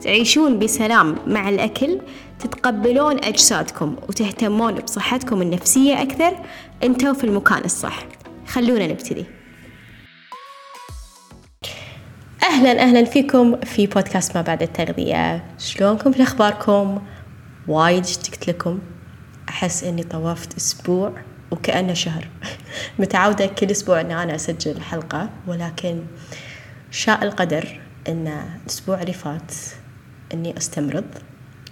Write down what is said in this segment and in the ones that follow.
تعيشون بسلام مع الأكل تتقبلون أجسادكم وتهتمون بصحتكم النفسية أكثر. أنتوا في المكان الصح. خلونا نبتدي. أهلا أهلا فيكم في بودكاست ما بعد التغذية. شلونكم في أخباركم؟ وايد اشتقت لكم. أحس إني طوفت أسبوع وكأنه شهر. متعودة كل أسبوع إن أنا أسجل حلقة ولكن شاء القدر إن الأسبوع اللي فات إني أستمرض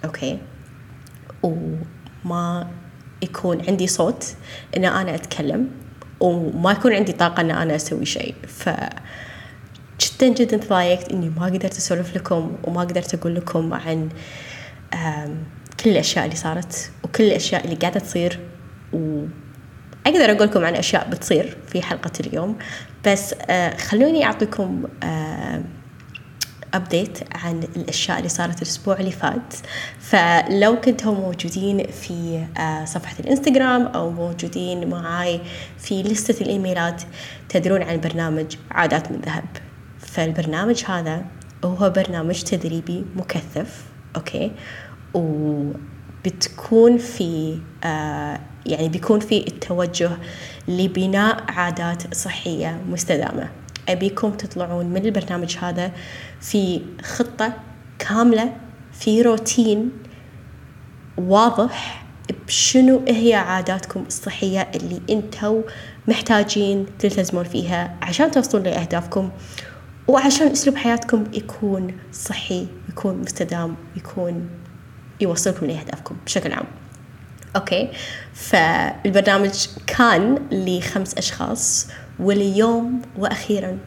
أوكي. وما يكون عندي صوت إن أنا أتكلم وما يكون عندي طاقة إن أنا أسوي شيء. ف جدا جدا تضايقت إني ما قدرت أسولف لكم وما قدرت أقول لكم عن كل الأشياء اللي صارت وكل الأشياء اللي قاعدة تصير. و أقدر أقول لكم عن أشياء بتصير في حلقة اليوم. بس آه خلوني أعطيكم update عن الأشياء اللي صارت الأسبوع اللي فات. فلو كنتم موجودين في آه صفحة الإنستغرام أو موجودين معاي في لستة الإيميلات تدرون عن برنامج عادات من ذهب. فالبرنامج هذا هو برنامج تدريبي مكثف okay؟ وبتكون في آه يعني بيكون في التوجه لبناء عادات صحية مستدامة. أبيكم تطلعون من البرنامج هذا في خطة كاملة في روتين واضح بشنو هي عاداتكم الصحية اللي أنتو محتاجين تلتزمون فيها عشان توصلون لأهدافكم وعشان أسلوب حياتكم يكون صحي يكون مستدام يكون يوصلكم لأهدافكم بشكل عام. okay؟ فالبرنامج كان لخمس أشخاص واليوم وأخيرا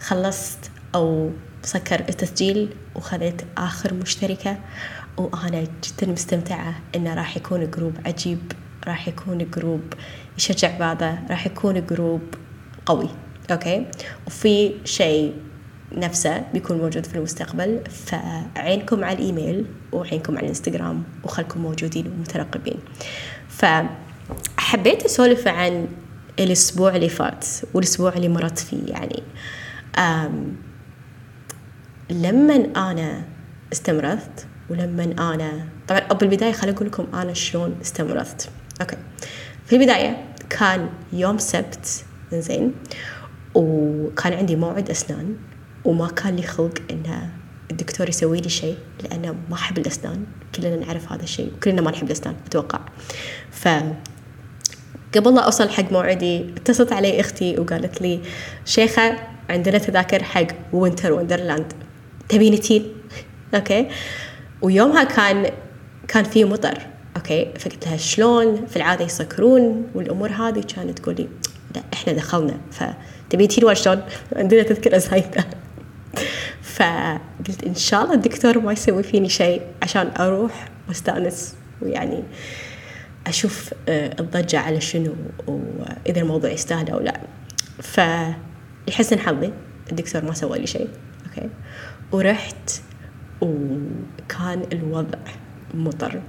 خلصت أو سكر التسجيل وخذيت آخر مشتركة وأنا جدا مستمتعة إنه راح يكون group عجيب راح يكون group يشجع بعضه راح يكون group قوي okay؟ وفي شيء نفسه بيكون موجود في المستقبل فعينكم على الإيميل وعينكم على الإنستغرام وخلكم موجودين ومترقبين. فحبيت أسولف عن الأسبوع اللي فات والأسبوع اللي مرت فيه يعني. لما أنا استمرت ولما أنا طبعا بالبداية خليني أقول لكم أنا شلون استمرت. أوكي. في البداية كان يوم سبت زين وكان عندي موعد أسنان وما كان لي خلق إن الدكتور يسوي لي شيء لأنه ما أحب الأسنان. كلنا نعرف هذا الشيء وكلنا ما نحب الأسنان أتوقع. ف قبل لا أوصل حق موعدي اتصلت علي أختي وقالت لي شيخة عندنا تذاكر حق Winter Wonderland تبيني تين okay. ويومها كان كان في مطر. okay. فقلت لها شلون؟ في العادة يسكرون والأمور هذه كانت تقول لي لا إحنا دخلنا. فتبي تين شلون؟ عندنا تذكرة زايدة. فقلت إن شاء الله الدكتور ما يسوي فيني شيء عشان أروح وأستأنس. ويعني أشوف الضجة على شنو وإذا الموضوع يستاهل أو لا. فلحسن حظي الدكتور ما سوى لي شيء أوكي. ورحت وكان الوضع مطر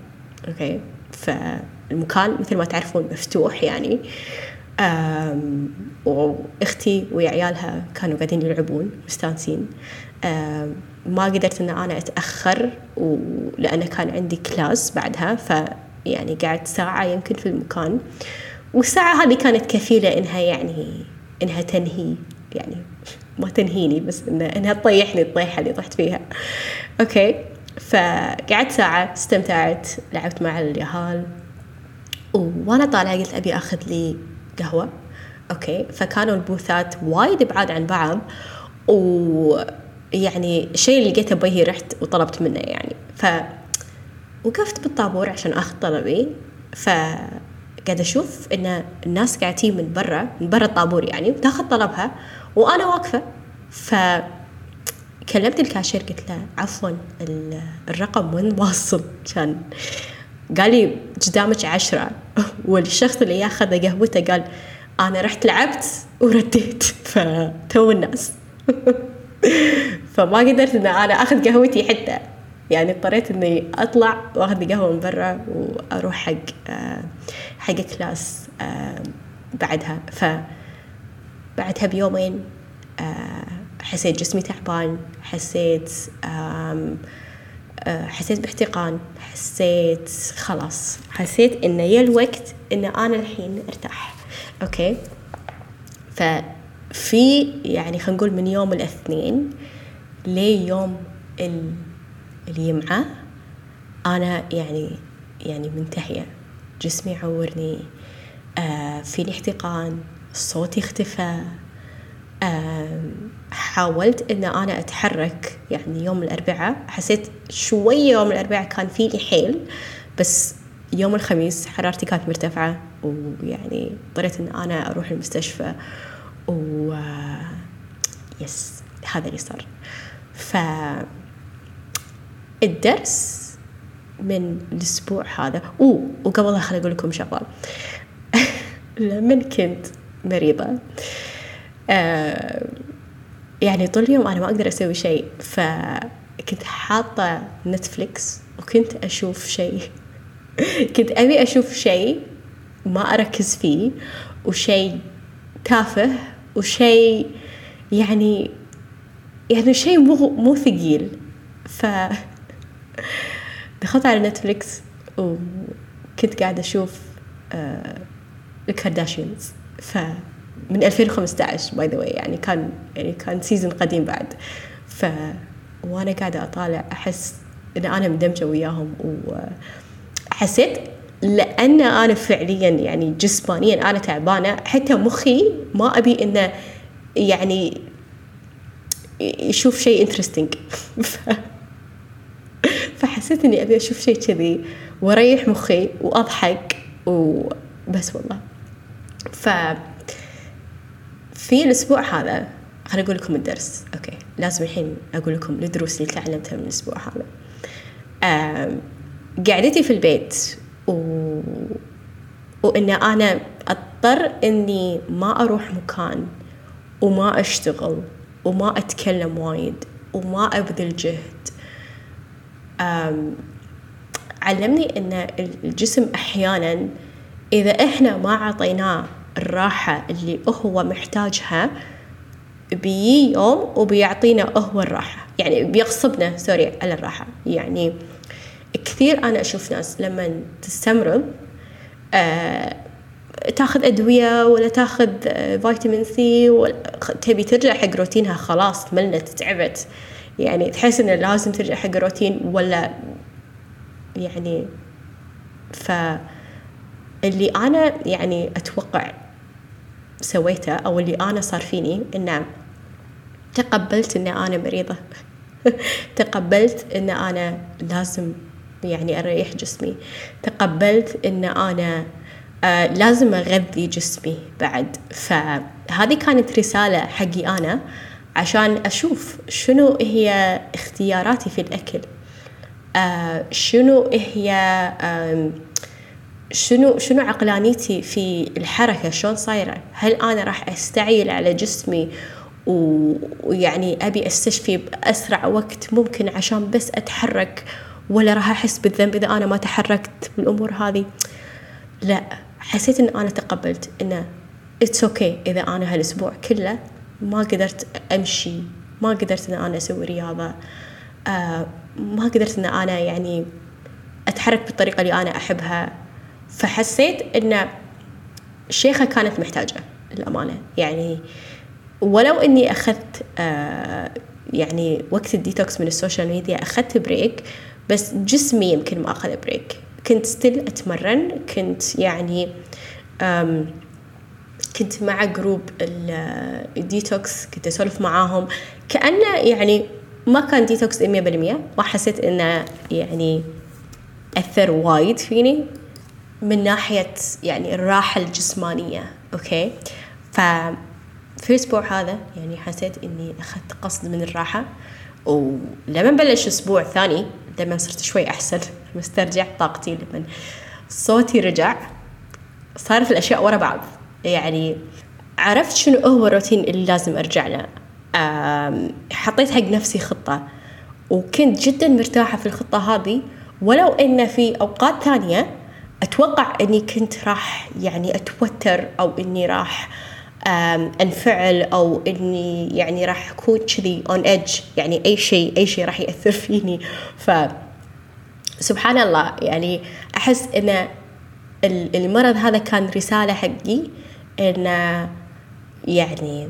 Okay. فالمكان مثل ما تعرفون مفتوح يعني وأختي وعيالها كانوا قاعدين يلعبون مستانسين. ما قدرت إن أنا أتأخر لأنه كان عندي class بعدها ف يعني قعدت ساعة يمكن في المكان. والساعة هذه كانت كفيلة إنها يعني إنها تنهي يعني ما تنهيني بس إنها, إنها تطيحني الطيحة اللي طحت فيها. Okay؟ فقعدت ساعة استمتعت لعبت مع اليهال وأنا طالعة قلت أبي أخذ لي قهوة. okay؟ فكانوا ال booth ات وايد بعاد عن بعض. ويعني الشيء اللي لقيته بوجهي رحت وطلبت منه يعني. ف وقفت بالطابور عشان آخذ طلبي فقاعد أشوف إن الناس قاعدين من برا من برا الطابور يعني وتاخذ طلبها وأنا واقفة. ف كلمت الكاشير قلت له عفوا الرقم وين واصل؟ كان قال لي قدامك عشرة. والشخص اللي ياخذ قهوته قال أنا رحت لعبت ورديت. فتو الناس. فما قدرت إن أنا آخذ قهوتي حتى. يعني اضطريت إني أطلع واخذ قهوة من برا وأروح حق آه، حق class آه، بعدها. ف بعدها بيومين آه، حسيت جسمي تعبان حسيت حسيت باحتقان حسيت خلاص. حسيت إنه يا الوقت إن أنا الحين أرتاح. okay؟ ففي يعني خلينا نقول من يوم الاثنين ليوم الجمعة أنا يعني يعني منتهية. جسمي يعورني آه فيني احتقان صوتي اختفى آه حاولت إن أنا أتحرك يعني يوم الأربعاء. حسيت شوية يوم الأربعاء كان فيني حيل بس يوم الخميس حرارتي كانت مرتفعة ويعني اضطريت إن أنا أروح المستشفى و يس هذا اللي صار. ف الدرس من الأسبوع هذا. أوه وقبلها خليني أقول لكم شغلة. لما كنت مريضة. آه يعني طول اليوم أنا ما أقدر أسوي شيء فكنت حاطة نتفليكس وكنت أشوف شيء. كنت أبي أشوف شيء ما أركز فيه وشيء تافه وشيء يعني يعني شيء مو مو ثقيل. ف دخلت على Netflix وكنت قاعدة أشوف آه ال Kardashians ف من 2015 by the way يعني كان يعني كان season قديم بعد. ف وأنا قاعدة أطالع أحس إن أنا مندمجة وياهم وحسيت لأن أنا فعليا يعني جسمانيا أنا تعبانة حتى مخي ما أبي انه يعني يشوف شيء interesting فحسيت إني أبي أشوف شيء كذي وأريح مخي وأضحك وبس والله. ف في الأسبوع هذا خليني أقول لكم الدرس okay. لازم الحين أقول لكم الدروس اللي تعلمتها من الأسبوع هذا. قعدتي في البيت و... وإن أنا أضطر إني ما أروح مكان وما أشتغل وما أتكلم وايد وما أبذل جهد علمني إن الجسم أحيانا إذا إحنا ما عطيناه الراحة اللي هو محتاجها بيجي يوم وبيعطينا هو الراحة. يعني بيغصبنا سوري على الراحة. يعني كثير أنا أشوف ناس لما تستمرض آه تاخذ أدوية ولا تاخذ آه فيتامين سي تبي ترجع حق روتينها خلاص ملت تعبت يعني تحس انه لازم ترجع حق الروتين ولا يعني ف اللي أنا يعني أتوقع سويته أو اللي أنا صار فيني إنه تقبلت إن أنا مريضة. تقبلت إن أنا لازم يعني أريح جسمي. تقبلت إن أنا آه لازم أغذي جسمي بعد. فهذه كانت رسالة حقي أنا. عشان أشوف شنو هي اختياراتي في الأكل. آه شنو هي شنو شنو عقلانيتي في الحركة؟ شلون صايرة؟ هل أنا راح أستعيل على جسمي ويعني أبي أستشفي بأسرع وقت ممكن عشان بس أتحرك ولا راح أحس بالذنب إذا أنا ما تحركت بالأمور هذه؟ لا حسيت إن أنا تقبلت إنه it's okay okay إذا أنا هالأسبوع كله ما قدرت أمشي ما قدرت أن أنا أسوي رياضة آه ما قدرت أن أنا يعني أتحرك بالطريقة اللي أنا أحبها. فحسيت أن الشيخة كانت محتاجة الأمانة يعني ولو أني أخذت آه يعني وقت الديتوكس من ال social media أخذت break بس جسمي يمكن ما أخذ break. كنت still أتمرن كنت يعني كنت مع group ال detox كنت أسولف معاهم. كانه يعني ما كان ديتوكس 100% ما حسيت إنه يعني أثر وايد فيني من ناحية يعني الراحة الجسمانية. أوكي؟ ف في الأسبوع هذا يعني حسيت إني أخذت قصد من الراحة. ولما بلش أسبوع ثاني لما صرت شوي أحسن مسترجع طاقتي لما صوتي رجع صارت الأشياء ورا بعض. يعني عرفت شنو هو الروتين اللي لازم أرجع له. حطيت حق نفسي خطة وكنت جدا مرتاحة في الخطة هذه ولو ان في أوقات ثانية أتوقع إني كنت راح يعني أتوتر أو إني راح أنفعل أو إني يعني راح أكون كذي اون ايدج يعني أي شيء أي شيء راح يأثر فيني. ف سبحان الله يعني أحس إن المرض هذا كان رسالة حقي. إن يعني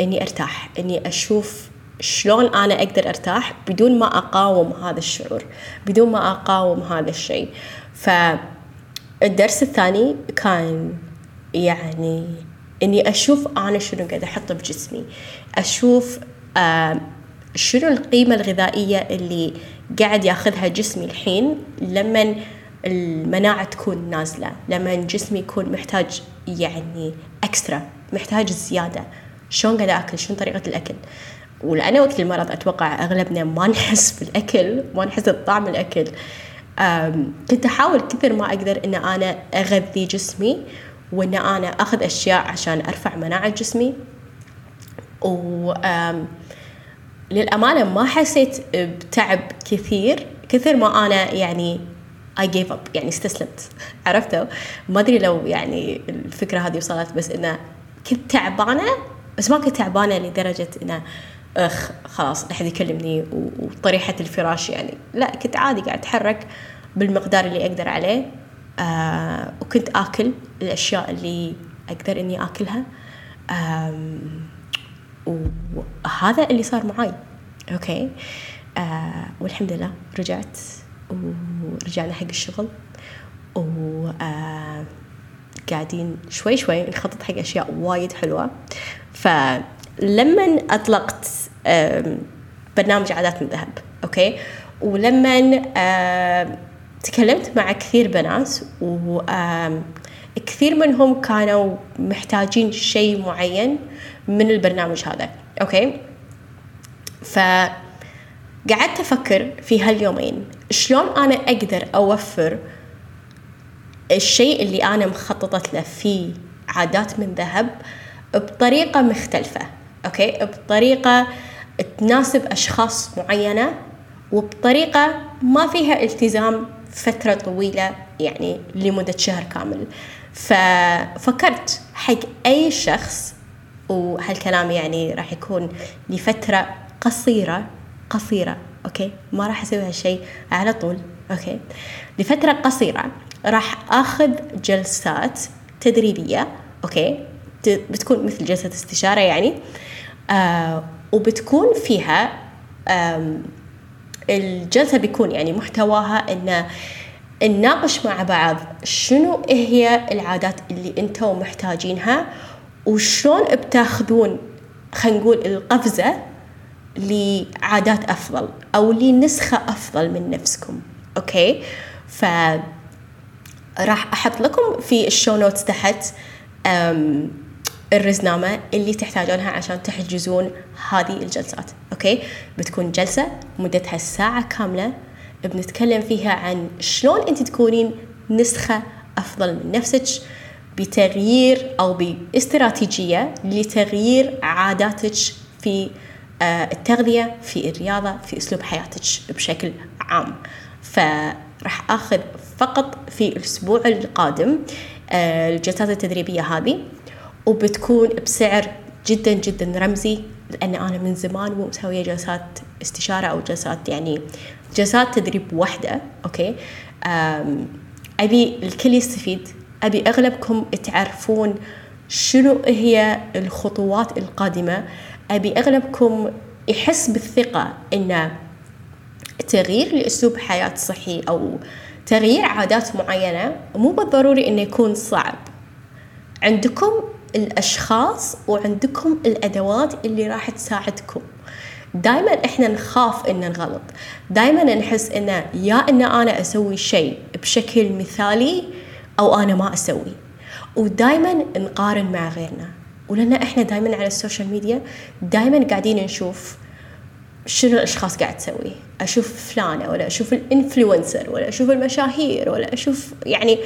إني أرتاح إني أشوف شلون أنا أقدر أرتاح بدون ما أقاوم هذا الشعور بدون ما أقاوم هذا الشيء. فالدرس الثاني كان يعني إني أشوف أنا شنو قاعدة أحطه بجسمي أشوف شنو القيمة الغذائية اللي قاعد ياخذها جسمي الحين لما المناعة تكون نازلة لما جسمي يكون محتاج يعني اكسترا محتاج زيادة. شلون قاعد أكل؟ شنو طريقة الأكل؟ ولأن وقت المرض أتوقع أغلبنا ما نحس بالأكل ما نحس بطعم الأكل. كنت أحاول كثر ما أقدر أن أنا أغذي جسمي وأن أنا أخذ أشياء عشان أرفع مناعة جسمي. و للأمانة ما حسيت بتعب كثير كثر ما أنا يعني I gave up. يعني استسلمت. عرفتوا ما أدري لو يعني الفكرة هذه وصلت بس إنه كنت تعبانة بس ما كنت تعبانة لدرجة إنه أخ خلاص أحد يكلمني وطريحة الفراش يعني. لا كنت عادي قاعد أتحرك بالمقدار اللي أقدر عليه آه وكنت آكل الأشياء اللي أقدر إني آكلها وهذا اللي صار معاي. Okay؟ آه والحمد لله رجعت. ورجعنا حق الشغل و آه شوي شوي نخطط حق أشياء وايد حلوة. فلما أطلقت برنامج عادات من ذهب okay؟ ولما تكلمت مع كثير بنات وكثير منهم كانوا محتاجين شيء معين من البرنامج هذا okay؟ فقعدت أفكر في هاليومين شلون أنا أقدر أوفر الشيء اللي أنا مخططت له في عادات من ذهب بطريقة مختلفة okay؟ بطريقة تناسب أشخاص معينة وبطريقة ما فيها التزام فترة طويلة يعني لمدة شهر كامل. ففكرت حق أي شخص وهالكلام يعني راح يكون لفترة قصيرة قصيرة okay؟ ما راح أسوي هالشيء على طول okay؟ لفترة قصيرة راح آخذ جلسات تدريبية okay؟ بتكون مثل جلسة استشارة يعني آه وبتكون فيها الجلسة بيكون يعني محتواها إن نناقش مع بعض شنو هي العادات اللي أنتم محتاجينها وشلون بتاخذون خلينا نقول القفزة لعادات أفضل أو لنسخة أفضل من نفسكم. okay؟ ف راح أحط لكم في ال show notes تحت الرزنامة اللي تحتاجونها عشان تحجزون هذه الجلسات. okay؟ بتكون جلسة مدتها ساعة كاملة بنتكلم فيها عن شلون أنت تكونين نسخة أفضل من نفسك بتغيير أو باستراتيجية لتغيير عاداتك في التغذية في الرياضة في أسلوب حياتك بشكل عام. فراح أخذ فقط في الأسبوع القادم آه، الجلسات التدريبية هذه وبتكون بسعر جدا جدا رمزي لأن أنا من زمان مو مسوية جلسات استشارة أو جلسات يعني جلسات تدريب واحدة أوكي؟ أبي الكل يستفيد. أبي أغلبكم تعرفون شنو هي الخطوات القادمة. أبي أغلبكم يحس بالثقة إن تغيير لأسلوب حياة صحي أو تغيير عادات معينة مو بالضروري إنه يكون صعب. عندكم الأشخاص وعندكم الأدوات اللي راح تساعدكم. دائما إحنا نخاف إن نغلط. دائما نحس إن يا إن أنا أسوي شيء بشكل مثالي أو أنا ما أسوي. ودائما نقارن مع غيرنا. ولان إحنا دائما على ال social media دائما قاعدين نشوف شنو الأشخاص قاعد تسوي. أشوف فلانة ولا أشوف ال influencer ولا أشوف المشاهير ولا أشوف يعني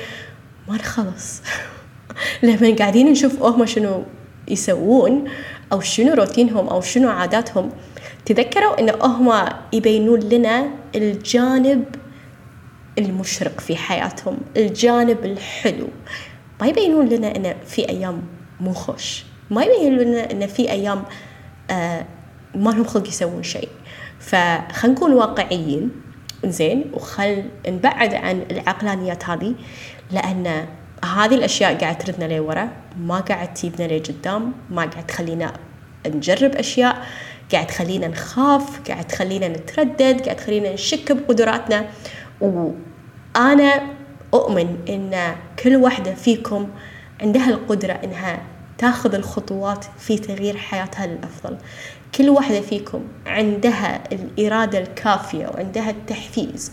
ما نخلص لما قاعدين نشوف هم شنو يسوون أو شنو روتينهم أو شنو عاداتهم تذكروا إن هم يبينون لنا الجانب المشرق في حياتهم الجانب الحلو. ما يبينون لنا إن في أيام مو خوش. ما يبينون لنا إن في أيام آه ما لهم خلق يسوون شيء. فخلينا نكون واقعيين زين وخل نبعد عن العقلانيات هذه لأن هذه الأشياء قاعد تردنا لورا ما قاعد تجيبنا لقدام ما قاعد تخلينا نجرب أشياء قاعد تخلينا نخاف قاعد تخلينا نتردد قاعد تخلينا نشك بقدراتنا. وأنا أؤمن إن كل واحدة فيكم عندها القدرة إنها تاخذ الخطوات في تغيير حياتها للأفضل. كل واحدة فيكم عندها الإرادة الكافية وعندها التحفيز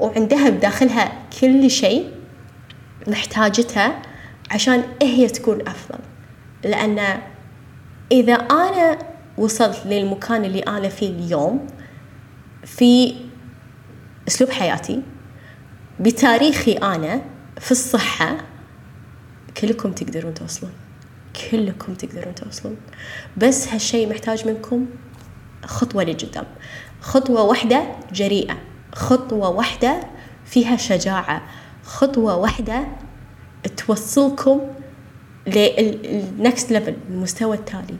وعندها بداخلها كل شيء محتاجتها عشان هي تكون أفضل. لأن إذا أنا وصلت للمكان اللي أنا فيه اليوم في أسلوب حياتي بتاريخي أنا في الصحة كلكم تقدرون توصلون. كلكم تقدرون توصلون. بس هالشيء محتاج منكم خطوة لقدام خطوة واحدة جريئة. خطوة واحدة فيها شجاعة. خطوة واحدة توصلكم لل next level المستوى التالي.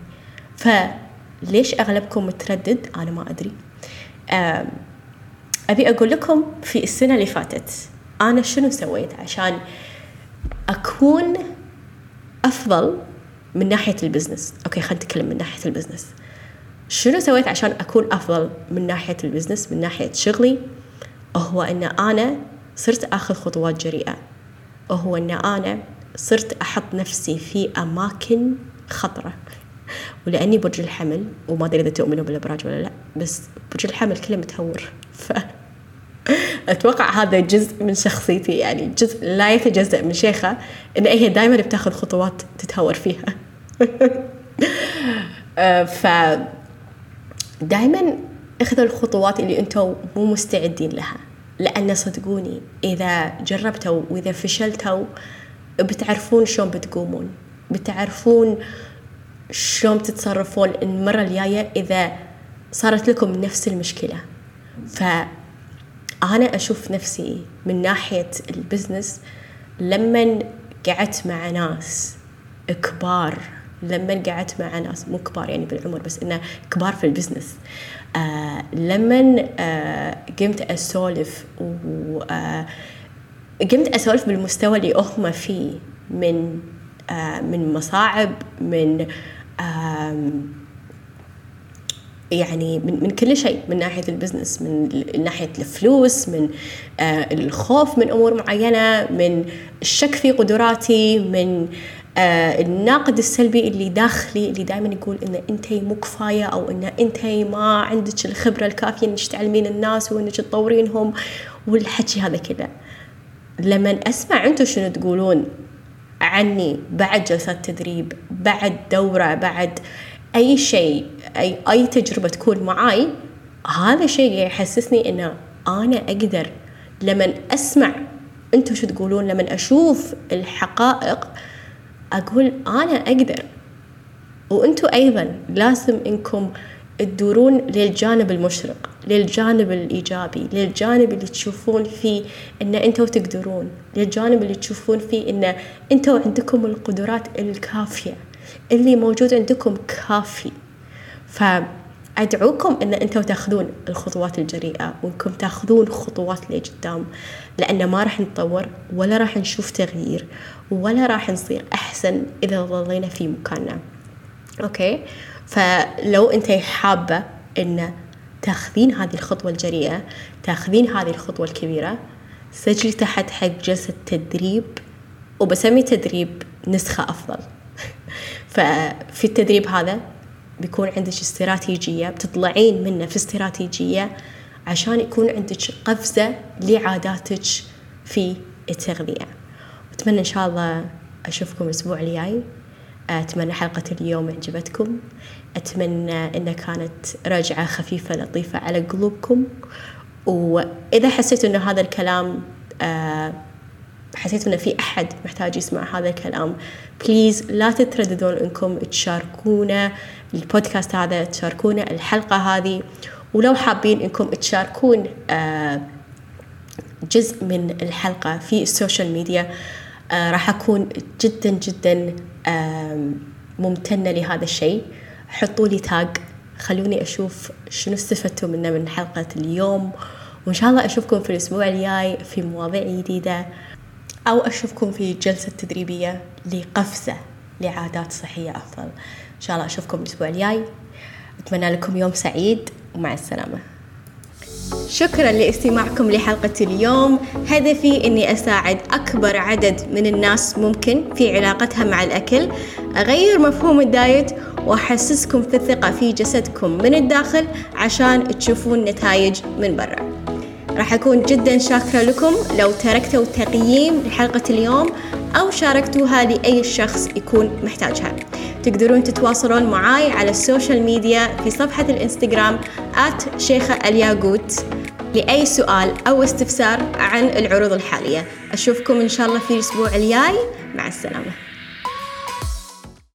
فليش أغلبكم متردد؟ أنا ما أدري. أبي أقول لكم في السنة اللي فاتت أنا شنو سويت عشان أكون أفضل من ناحية ال business. Okay خلينا نتكلم من ناحية ال business. شنو سويت عشان أكون أفضل من ناحية ال business من ناحية شغلي؟ هو أن أنا صرت أخذ خطوات جريئة. وهو أن أنا صرت أحط نفسي في أماكن خطرة. ولأني برج الحمل وما أدري إذا تؤمنوا بالأبراج ولا لا بس برج الحمل كله متهور. ف أتوقع هذا جزء من شخصيتي يعني جزء لا يتجزأ من شيخة إن هي دائما بتاخذ خطوات تتهور فيها. آه، ف دائما اخذوا الخطوات اللي أنتم مو مستعدين لها. لأن صدقوني إذا جربتوا وإذا فشلتوا بتعرفون شلون بتقومون. بتعرفون شلون تتصرفون المرة الجاية إذا صارت لكم نفس المشكلة. ف أنا أشوف نفسي من ناحية ال business لما قعدت مع ناس كبار لما قعدت مع ناس مو كبار يعني بالعمر بس إنه كبار في ال business. آه لما آه قمت أسولف و آه أسولف بالمستوى اللي هم فيه من آه من مصاعب من آه يعني من, من كل شيء من ناحية البزنس من ناحية الفلوس من آه الخوف من أمور معينة من الشك في قدراتي من آه الناقد السلبي اللي داخلي اللي دائما يقول إن انت مو كفاية أو إن انت ما عندك الخبرة الكافية إنك تعلمين الناس وإنك تطورينهم والحكي هذا كله. لما أسمع أنتم شنو تقولون عني بعد جلسات تدريب بعد دورة بعد أي شيء اي أي تجربة تكون معاي هذا شيء يحسسني إنه أنا أقدر لما أسمع أنتم شو تقولون لما أشوف الحقائق أقول أنا أقدر. وأنتم أيضا لازم إنكم تدورون للجانب المشرق للجانب الإيجابي للجانب اللي تشوفون فيه إن أنتوا تقدرون للجانب اللي تشوفون فيه إن أنتوا عندكم القدرات الكافية اللي موجود عندكم كافي. فأدعوكم أن أنتم تأخذون الخطوات الجريئة وأنكم تأخذون خطوات لقدام لأن ما راح نتطور ولا راح نشوف تغيير ولا راح نصير أحسن إذا ظلينا في مكاننا. Okay؟ فلو أنت حابة أن تأخذين هذه الخطوة الجريئة تأخذين هذه الخطوة الكبيرة سجلي تحت حق جلسة تدريب وبسمي تدريب نسخة أفضل. ففي التدريب هذا بيكون عندك استراتيجية بتطلعين منه في استراتيجية عشان يكون عندك قفزة لعاداتك في التغذية. أتمنى إن شاء الله أشوفكم الأسبوع الجاي. أتمنى حلقة اليوم عجبتكم. أتمنى إنها كانت رجعة خفيفة لطيفة على قلوبكم. وإذا حسيتوا إنه هذا الكلام آه، حسيتوا إنه في أحد محتاج يسمع هذا الكلام. Please لا تترددون إنكم تشاركونا البودكاست هذا تشاركونا الحلقة هذه. ولو حابين إنكم تشاركون آه، جزء من الحلقة في ال social media آه راح أكون جدا جدا ممتنة لهذا الشيء. حطوا لي تاج خلوني أشوف شنو استفدتوا منه من حلقة اليوم. وإن شاء الله أشوفكم في الأسبوع الجاي في مواضيع جديدة. أو أشوفكم في جلسة تدريبية لقفزة لعادات صحية أفضل. إن شاء الله أشوفكم الأسبوع الجاي. أتمنى لكم يوم سعيد ومع السلامة. شكرا لاستماعكم لحلقة اليوم. هدفي أني أساعد أكبر عدد من الناس ممكن في علاقتها مع الأكل أغير مفهوم ال diet وأحسسكم في الثقة في جسدكم من الداخل عشان تشوفون نتائج من برا. راح أكون جدا شاكرة لكم. لو تركتوا تقييم لحلقة اليوم أو شاركتوها لأي شخص يكون محتاجها. تقدرون تتواصلون معاي على ال social media في صفحة الإنستغرام آت شيخة الياقوت لأي سؤال أو استفسار عن العروض الحالية. أشوفكم إن شاء الله في الأسبوع الجاي. مع السلامة.